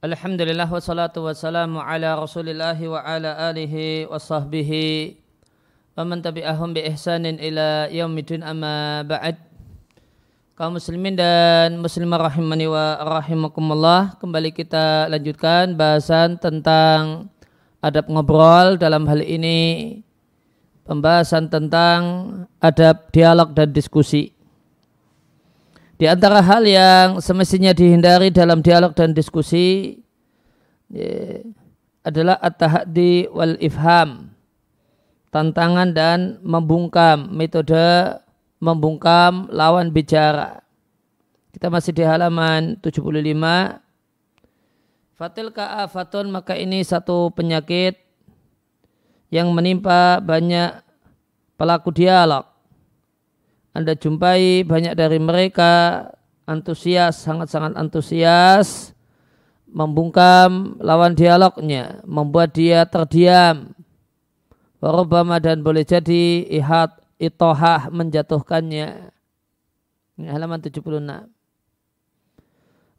Alhamdulillah wassalatu wassalamu ala rasulillahi wa ala alihi wa sahbihi wa man tabi'ahum bi ihsanin ila yaumidin amma ba'd. Kaum muslimin dan muslimah rahimani wa rahimakumullah kembali kita lanjutkan bahasan tentang adab ngobrol. Dalam hal ini pembahasan tentang adab dialog dan diskusi di antara hal yang semestinya dihindari dalam dialog dan diskusi ya, adalah at-tahaddi wal ifham. Tantangan dan membungkam, metode membungkam lawan bicara. Kita masih di halaman 75. Fatil ka'afatun maka ini satu penyakit yang menimpa banyak pelaku dialog anda jumpai banyak dari mereka antusias, sangat-sangat antusias, membungkam lawan dialognya, membuat dia terdiam. Warobama dan boleh jadi ihat itohah menjatuhkannya. Ini halaman 76.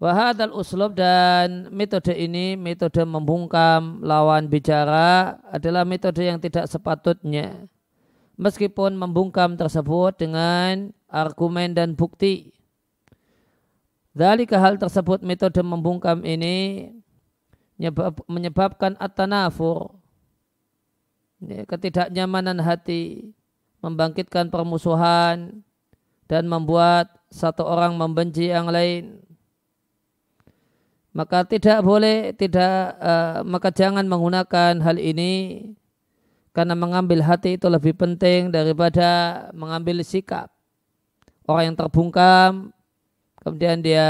Wahadal uslub dan metode ini, metode membungkam lawan bicara adalah metode yang tidak sepatutnya meskipun membungkam tersebut dengan argumen dan bukti. Dari hal tersebut metode membungkam ini menyebabkan at-tanafur, ya, ketidaknyamanan hati, membangkitkan permusuhan, dan membuat satu orang membenci yang lain. Maka tidak boleh, tidak, uh, maka jangan menggunakan hal ini karena mengambil hati itu lebih penting daripada mengambil sikap. Orang yang terbungkam, kemudian dia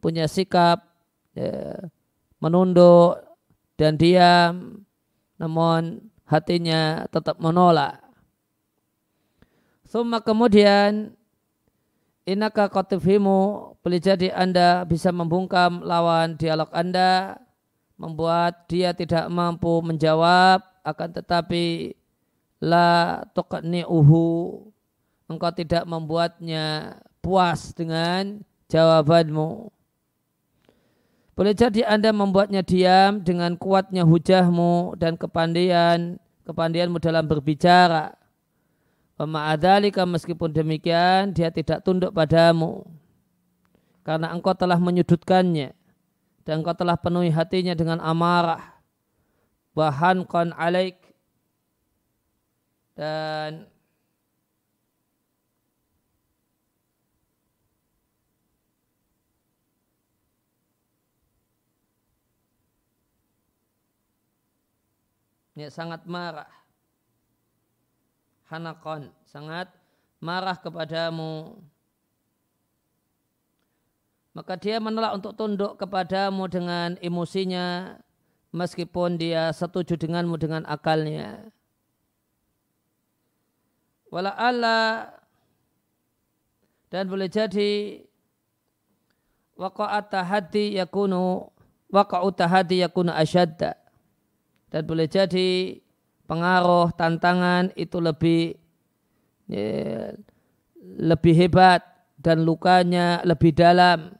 punya sikap ya, menunduk dan diam, namun hatinya tetap menolak. Suma kemudian inaka kotifimu boleh jadi anda bisa membungkam lawan dialog anda, membuat dia tidak mampu menjawab akan tetapi la uhu engkau tidak membuatnya puas dengan jawabanmu. Boleh jadi Anda membuatnya diam dengan kuatnya hujahmu dan kepandaian kepandaianmu dalam berbicara. Ma'adhalika meskipun demikian dia tidak tunduk padamu. Karena engkau telah menyudutkannya. Dan engkau telah penuhi hatinya dengan amarah bahan kon alaik. Dan ya, sangat marah. Hanakon sangat marah kepadamu. Maka dia menolak untuk tunduk kepadamu dengan emosinya meskipun dia setuju denganmu dengan akalnya. Wala Allah dan boleh jadi waqa'at tahaddi yakunu waqa'ut tahaddi yakunu asyadda dan boleh jadi pengaruh tantangan itu lebih ya, lebih hebat dan lukanya lebih dalam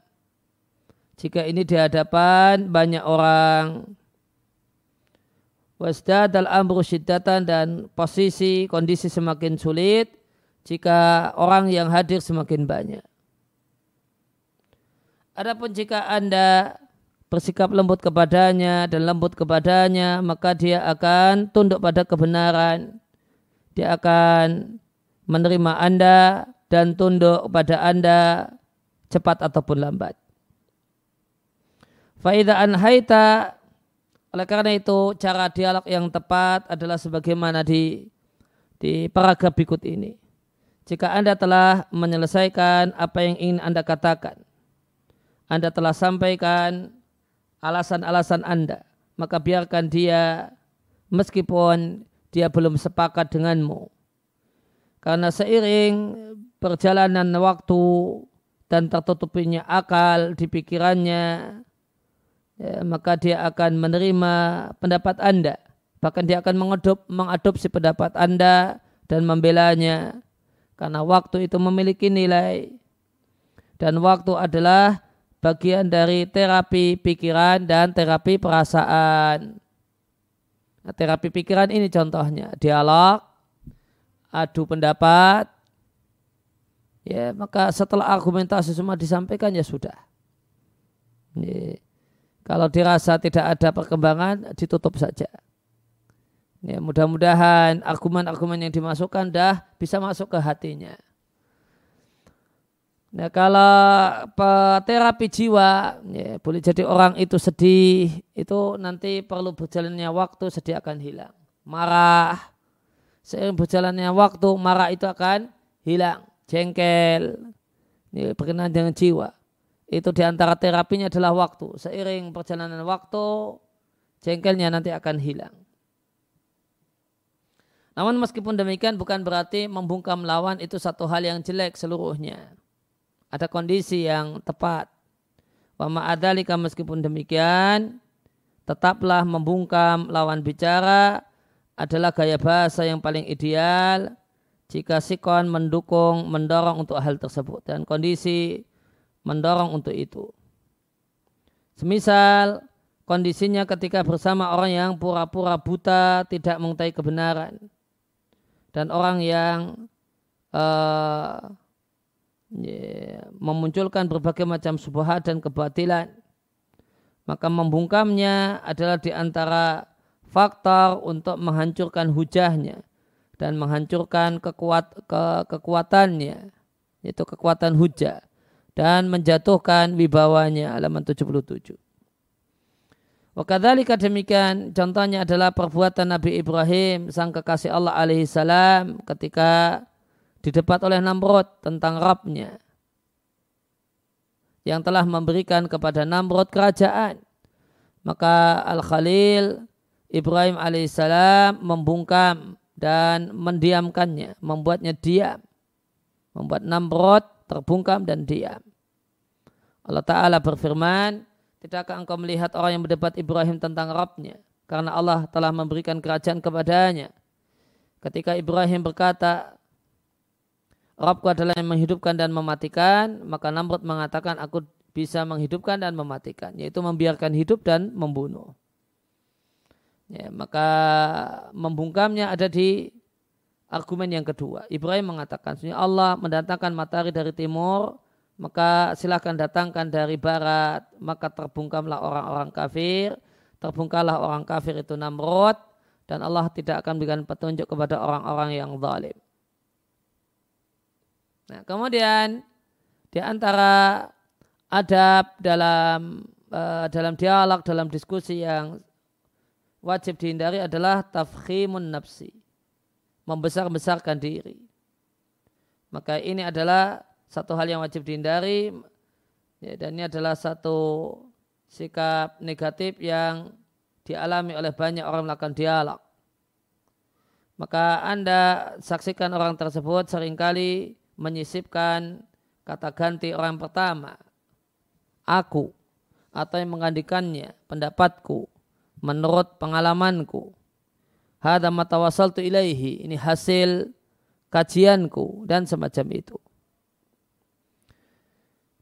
jika ini di hadapan banyak orang wasdadal amru syiddatan dan posisi kondisi semakin sulit jika orang yang hadir semakin banyak. Adapun jika Anda bersikap lembut kepadanya dan lembut kepadanya, maka dia akan tunduk pada kebenaran. Dia akan menerima Anda dan tunduk pada Anda cepat ataupun lambat. Faidah anhaita oleh karena itu cara dialog yang tepat adalah sebagaimana di di paragraf berikut ini. Jika Anda telah menyelesaikan apa yang ingin Anda katakan, Anda telah sampaikan alasan-alasan Anda, maka biarkan dia meskipun dia belum sepakat denganmu. Karena seiring perjalanan waktu dan tertutupinya akal di pikirannya, ya, maka dia akan menerima pendapat Anda. Bahkan dia akan mengadop, mengadopsi pendapat Anda dan membelanya. Karena waktu itu memiliki nilai. Dan waktu adalah bagian dari terapi pikiran dan terapi perasaan. Nah, terapi pikiran ini contohnya dialog, adu pendapat, ya maka setelah argumentasi semua disampaikan ya sudah. Ya, kalau dirasa tidak ada perkembangan ditutup saja. Ya, mudah-mudahan argumen-argumen yang dimasukkan dah bisa masuk ke hatinya. Nah, kalau terapi jiwa, ya, boleh jadi orang itu sedih, itu nanti perlu berjalannya waktu sedih akan hilang. Marah, seiring berjalannya waktu marah itu akan hilang. Jengkel, ini berkenaan dengan jiwa. Itu di antara terapinya adalah waktu. Seiring perjalanan waktu, jengkelnya nanti akan hilang. Namun meskipun demikian bukan berarti membungkam lawan itu satu hal yang jelek seluruhnya ada kondisi yang tepat. Wa ma'adhalika meskipun demikian, tetaplah membungkam lawan bicara adalah gaya bahasa yang paling ideal jika sikon mendukung, mendorong untuk hal tersebut dan kondisi mendorong untuk itu. Semisal kondisinya ketika bersama orang yang pura-pura buta tidak mengetahui kebenaran. Dan orang yang uh, memunculkan berbagai macam subhat dan kebatilan. Maka membungkamnya adalah di antara faktor untuk menghancurkan hujahnya dan menghancurkan kekuat, ke, kekuatannya yaitu kekuatan hujah dan menjatuhkan wibawanya halaman 77. Wakadhalika demikian contohnya adalah perbuatan Nabi Ibrahim sang kekasih Allah alaihi salam ketika didebat oleh Namrud tentang Rabnya yang telah memberikan kepada Namrud kerajaan. Maka Al-Khalil Ibrahim alaihissalam membungkam dan mendiamkannya, membuatnya diam. Membuat Namrud terbungkam dan diam. Allah Ta'ala berfirman, Tidakkah engkau melihat orang yang berdebat Ibrahim tentang Rabbnya? Karena Allah telah memberikan kerajaan kepadanya. Ketika Ibrahim berkata, Rabbku adalah yang menghidupkan dan mematikan, maka Namrud mengatakan aku bisa menghidupkan dan mematikan, yaitu membiarkan hidup dan membunuh. Ya, maka membungkamnya ada di argumen yang kedua. Ibrahim mengatakan, Allah mendatangkan matahari dari timur, maka silahkan datangkan dari barat, maka terbungkamlah orang-orang kafir, terbungkalah orang kafir itu Namrud, dan Allah tidak akan berikan petunjuk kepada orang-orang yang zalim. Nah, kemudian di antara adab dalam uh, dalam dialog, dalam diskusi yang wajib dihindari adalah tafkhimun nafsi. Membesar-besarkan diri. Maka ini adalah satu hal yang wajib dihindari ya, dan ini adalah satu sikap negatif yang dialami oleh banyak orang melakukan dialog. Maka Anda saksikan orang tersebut sering kali menyisipkan kata ganti orang pertama, aku, atau yang menggantikannya, pendapatku, menurut pengalamanku. Hada tu ilaihi, ini hasil kajianku, dan semacam itu.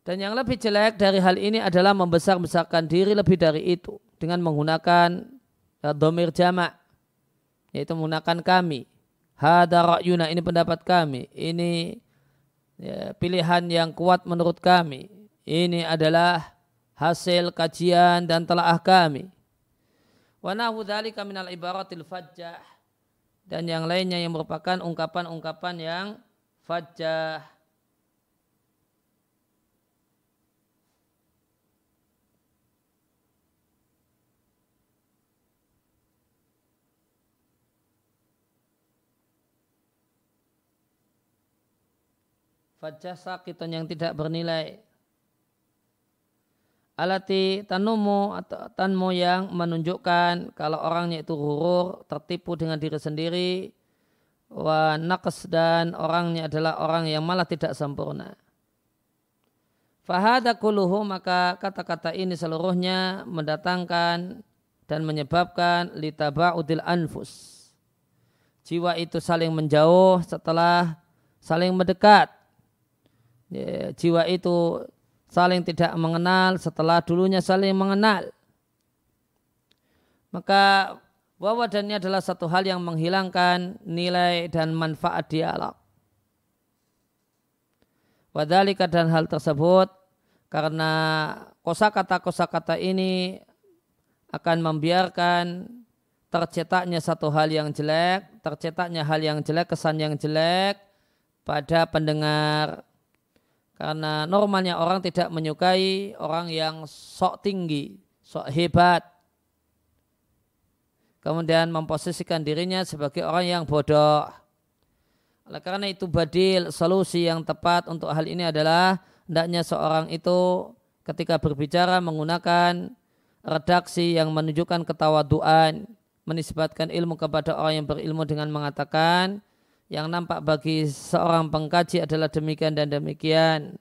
Dan yang lebih jelek dari hal ini adalah membesar-besarkan diri lebih dari itu dengan menggunakan ya, domir jamak yaitu menggunakan kami. Hada ra'yuna ini pendapat kami. Ini ya, pilihan yang kuat menurut kami. Ini adalah hasil kajian dan telaah kami. Wa nahu ibaratil fajjah. Dan yang lainnya yang merupakan ungkapan-ungkapan yang fajjah. Fajah sakitun yang tidak bernilai alati tanumu atau tanmu yang menunjukkan kalau orangnya itu hurur tertipu dengan diri sendiri wa naqs dan orangnya adalah orang yang malah tidak sempurna. Fahada kuluhu maka kata-kata ini seluruhnya mendatangkan dan menyebabkan litaba'udil anfus. Jiwa itu saling menjauh setelah saling mendekat. Ya, jiwa itu saling tidak mengenal setelah dulunya saling mengenal. Maka wawadannya adalah satu hal yang menghilangkan nilai dan manfaat dialog. Wadhalika dan hal tersebut karena kosakata-kosakata ini akan membiarkan tercetaknya satu hal yang jelek, tercetaknya hal yang jelek, kesan yang jelek pada pendengar. Karena normalnya orang tidak menyukai orang yang sok tinggi, sok hebat, kemudian memposisikan dirinya sebagai orang yang bodoh. Oleh karena itu badil solusi yang tepat untuk hal ini adalah hendaknya seorang itu ketika berbicara menggunakan redaksi yang menunjukkan ketawaduan, menisbatkan ilmu kepada orang yang berilmu dengan mengatakan yang nampak bagi seorang pengkaji adalah demikian dan demikian.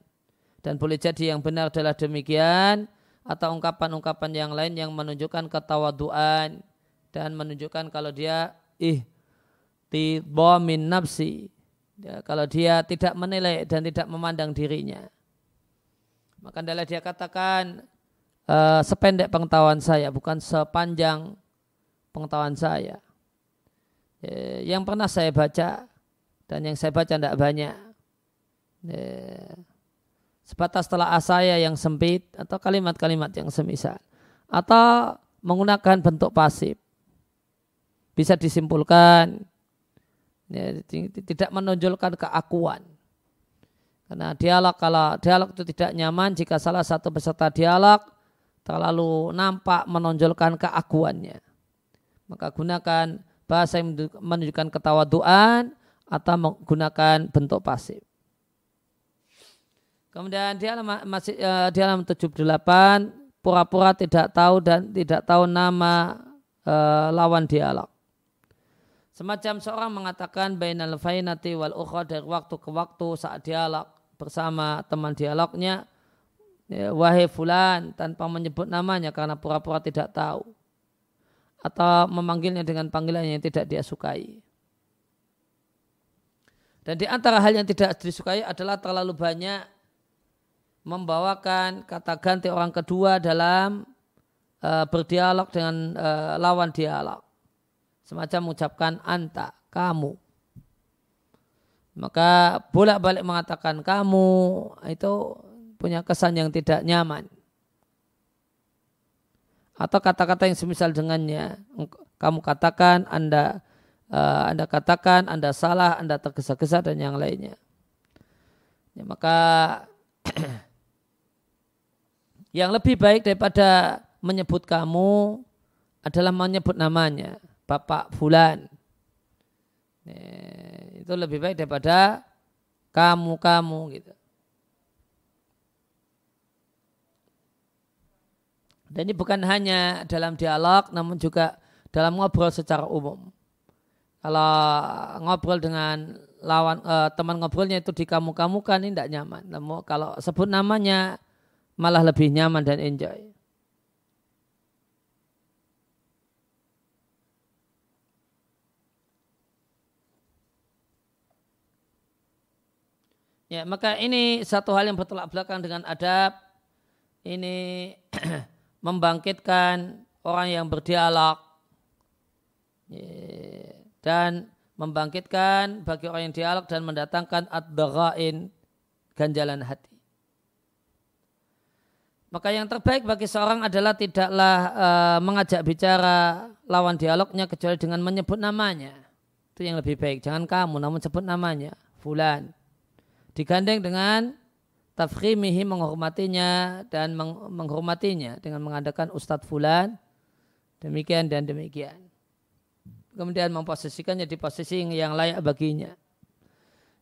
Dan boleh jadi yang benar adalah demikian atau ungkapan-ungkapan yang lain yang menunjukkan ketawaduan dan menunjukkan kalau dia ih min nafsi. Ya, kalau dia tidak menilai dan tidak memandang dirinya. Maka adalah dia katakan uh, sependek pengetahuan saya bukan sepanjang pengetahuan saya. Ya, yang pernah saya baca dan yang saya baca tidak banyak. Ya, sebatas telah saya yang sempit atau kalimat-kalimat yang semisal. Atau menggunakan bentuk pasif. Bisa disimpulkan. Ya, tidak menonjolkan keakuan. Karena dialog kalau dialog itu tidak nyaman jika salah satu peserta dialog terlalu nampak menonjolkan keakuannya. Maka gunakan bahasa yang menunjukkan ketawaduan atau menggunakan bentuk pasif. Kemudian di halaman masih uh, di halaman 78 pura-pura tidak tahu dan tidak tahu nama uh, lawan dialog. Semacam seorang mengatakan bainal fainati wal ukhra dari waktu ke waktu saat dialog bersama teman dialognya ya, wahai fulan tanpa menyebut namanya karena pura-pura tidak tahu atau memanggilnya dengan panggilan yang tidak dia sukai. Dan di antara hal yang tidak disukai adalah terlalu banyak membawakan kata ganti orang kedua dalam uh, berdialog dengan uh, lawan dialog semacam mengucapkan anta, kamu. Maka bolak-balik mengatakan kamu itu punya kesan yang tidak nyaman. Atau kata-kata yang semisal dengannya, kamu katakan, Anda uh, Anda katakan, Anda salah, Anda tergesa-gesa dan yang lainnya. Ya, maka yang lebih baik daripada menyebut kamu adalah menyebut namanya. Bapak Fulan. Itu lebih baik daripada kamu-kamu gitu. Dan ini bukan hanya dalam dialog, namun juga dalam ngobrol secara umum. Kalau ngobrol dengan lawan eh, teman ngobrolnya itu di kamu-kamu kan ini tidak nyaman. Namun kalau sebut namanya malah lebih nyaman dan enjoy. Ya, maka ini satu hal yang bertolak belakang dengan adab. Ini membangkitkan orang yang berdialog dan membangkitkan bagi orang yang dialog dan mendatangkan ad-darain ganjalan hati. Maka yang terbaik bagi seorang adalah tidaklah uh, mengajak bicara lawan dialognya kecuali dengan menyebut namanya. Itu yang lebih baik. Jangan kamu namun sebut namanya. Fulan digandeng dengan tafkhimihi menghormatinya dan menghormatinya dengan mengadakan Ustadz Fulan demikian dan demikian. Kemudian memposisikannya di posisi yang layak baginya.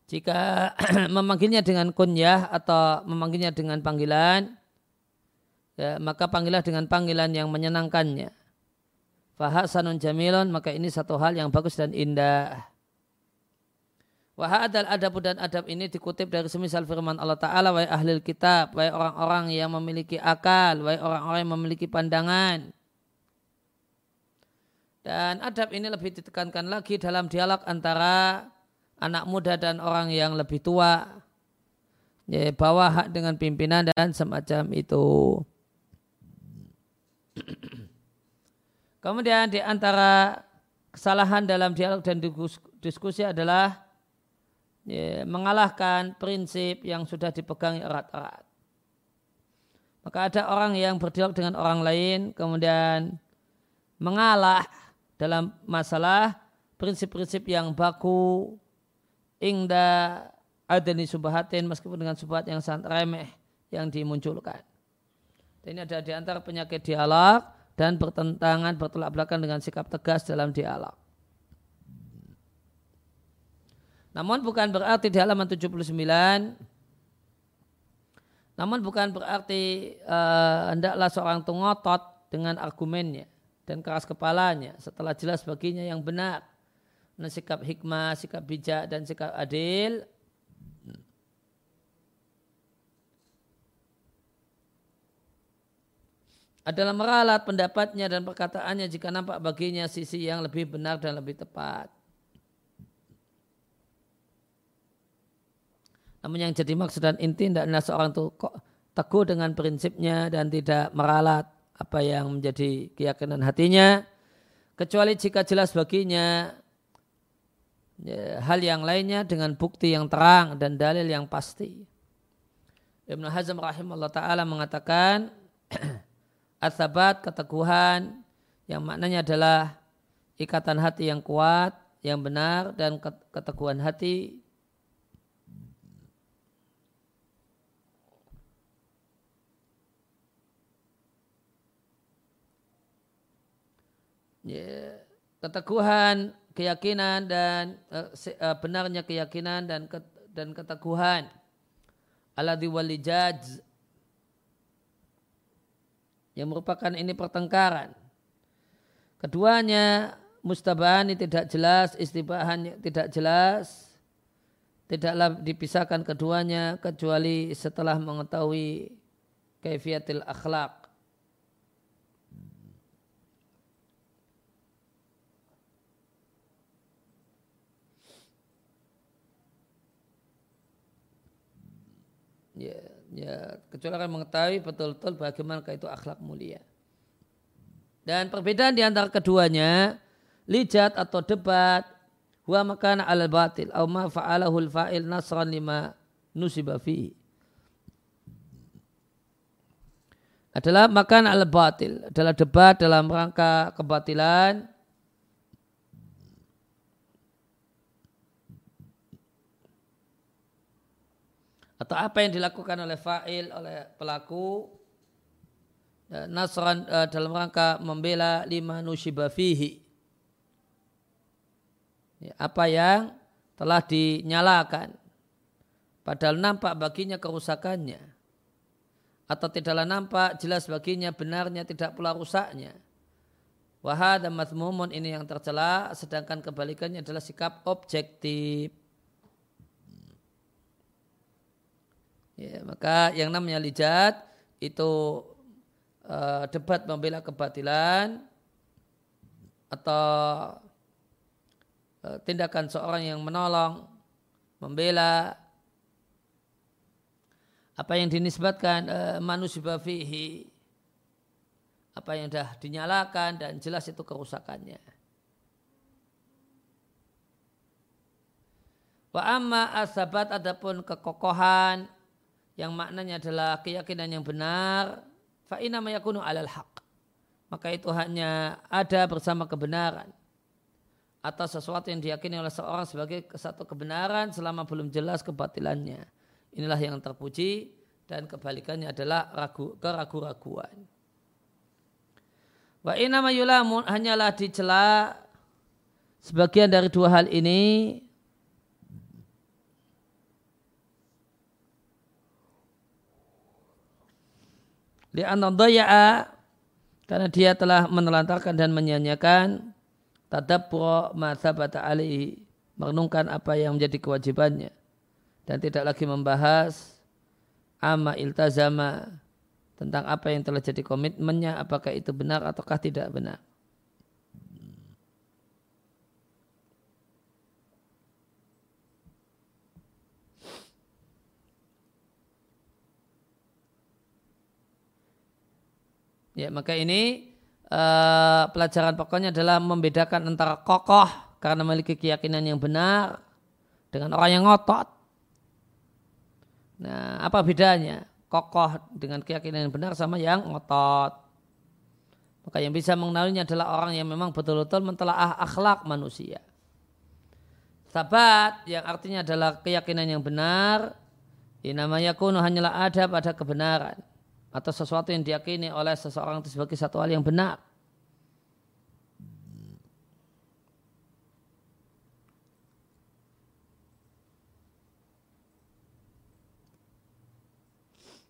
Jika memanggilnya dengan kunyah atau memanggilnya dengan panggilan, ya, maka panggilah dengan panggilan yang menyenangkannya. Fahasanun jamilun, maka ini satu hal yang bagus dan indah. Wahadal adab dan adab ini dikutip dari semisal firman Allah Ta'ala Wahai ahli kitab, wahai orang-orang yang memiliki akal, wahai orang-orang yang memiliki pandangan. Dan adab ini lebih ditekankan lagi dalam dialog antara anak muda dan orang yang lebih tua. ya, bawa hak dengan pimpinan dan semacam itu. Kemudian di antara kesalahan dalam dialog dan diskusi adalah ya, mengalahkan prinsip yang sudah dipegang erat-erat. Maka ada orang yang berdialog dengan orang lain kemudian mengalah dalam masalah prinsip-prinsip yang baku ingda adani subahatin meskipun dengan subhat yang sangat remeh yang dimunculkan. Ini ada di antara penyakit dialog dan bertentangan bertolak belakang dengan sikap tegas dalam dialog. Namun bukan berarti di halaman 79 namun bukan berarti uh, hendaklah seorang itu ngotot dengan argumennya dan keras kepalanya setelah jelas baginya yang benar. Nah, sikap hikmah, sikap bijak dan sikap adil adalah meralat pendapatnya dan perkataannya jika nampak baginya sisi yang lebih benar dan lebih tepat. Namun yang jadi maksud dan inti tidaklah seorang itu kok teguh dengan prinsipnya dan tidak meralat apa yang menjadi keyakinan hatinya kecuali jika jelas baginya ya, hal yang lainnya dengan bukti yang terang dan dalil yang pasti. Ibn Hazm rahimahullah ta'ala mengatakan asabat keteguhan yang maknanya adalah ikatan hati yang kuat, yang benar dan keteguhan hati ya, keteguhan keyakinan dan uh, benarnya keyakinan dan ke, dan keteguhan. Aladhi walijaj. Yang merupakan ini pertengkaran. Keduanya mustabahani tidak jelas istibahan tidak jelas. Tidaklah dipisahkan keduanya kecuali setelah mengetahui kaifiatil akhlak ya, kecuali akan mengetahui betul-betul bagaimana itu akhlak mulia. Dan perbedaan di antara keduanya, lijat atau debat, huwa makana al batil, au ma fa'alahul fa'il nasran lima nusiba fihi. Adalah makan al batil, adalah debat dalam rangka kebatilan atau apa yang dilakukan oleh fa'il oleh pelaku ya, nasran uh, dalam rangka membela lima nusyiba fihi. Ya, apa yang telah dinyalakan. Padahal nampak baginya kerusakannya. Atau tidaklah nampak jelas baginya benarnya tidak pula rusaknya. Wahad dan ini yang tercela sedangkan kebalikannya adalah sikap objektif Ya, maka yang namanya lijat itu uh, debat membela kebatilan atau uh, tindakan seorang yang menolong membela apa yang dinisbatkan uh, manusia fihi apa yang dah dinyalakan dan jelas itu kerusakannya. Wa amma asabat adapun kekokohan yang maknanya adalah keyakinan yang benar, fa'ina mayakunu alal haq. Maka itu hanya ada bersama kebenaran. Atau sesuatu yang diyakini oleh seorang sebagai satu kebenaran selama belum jelas kebatilannya. Inilah yang terpuji dan kebalikannya adalah ragu, keragu-raguan. Wa inna mayulamun hanyalah dicela sebagian dari dua hal ini Di anadaya karena dia telah menelantarkan dan menyanyikan tadabbur ma sabata alaihi merenungkan apa yang menjadi kewajibannya. Dan tidak lagi membahas ama iltazama tentang apa yang telah jadi komitmennya apakah itu benar ataukah tidak benar Ya, maka ini uh, pelajaran pokoknya adalah membedakan antara kokoh karena memiliki keyakinan yang benar dengan orang yang ngotot. Nah, apa bedanya? Kokoh dengan keyakinan yang benar sama yang ngotot. Maka yang bisa mengenalinya adalah orang yang memang betul-betul mentelaah akhlak manusia. Sabat yang artinya adalah keyakinan yang benar. Ini namanya kuno hanyalah ada pada kebenaran atau sesuatu yang diyakini oleh seseorang itu sebagai satu hal yang benar.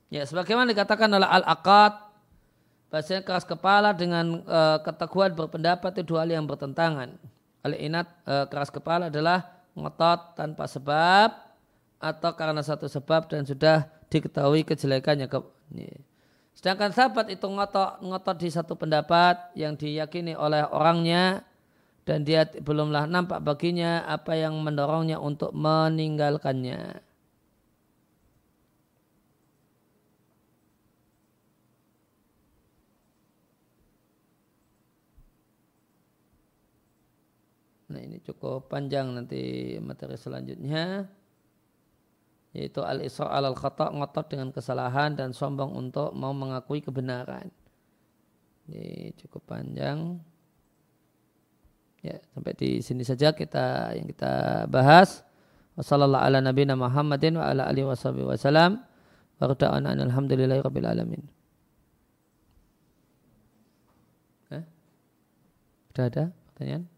Ya, sebagaimana dikatakan oleh Al-Aqad, bahasanya keras kepala dengan uh, keteguhan berpendapat itu dua hal yang bertentangan. Al-inat uh, keras kepala adalah ngotot tanpa sebab atau karena satu sebab dan sudah diketahui kejelekannya. Sedangkan sahabat itu ngotot, ngotot di satu pendapat yang diyakini oleh orangnya dan dia belumlah nampak baginya apa yang mendorongnya untuk meninggalkannya. Nah ini cukup panjang nanti materi selanjutnya yaitu al-isra al khata ngotot dengan kesalahan dan sombong untuk mau mengakui kebenaran. Ini cukup panjang. Ya, sampai di sini saja kita yang kita bahas. Wassallallahu ala nabiyina Muhammadin wa ala alihi wasallam. Wa alhamdulillahi rabbil alamin. Eh? Sudah ada pertanyaan?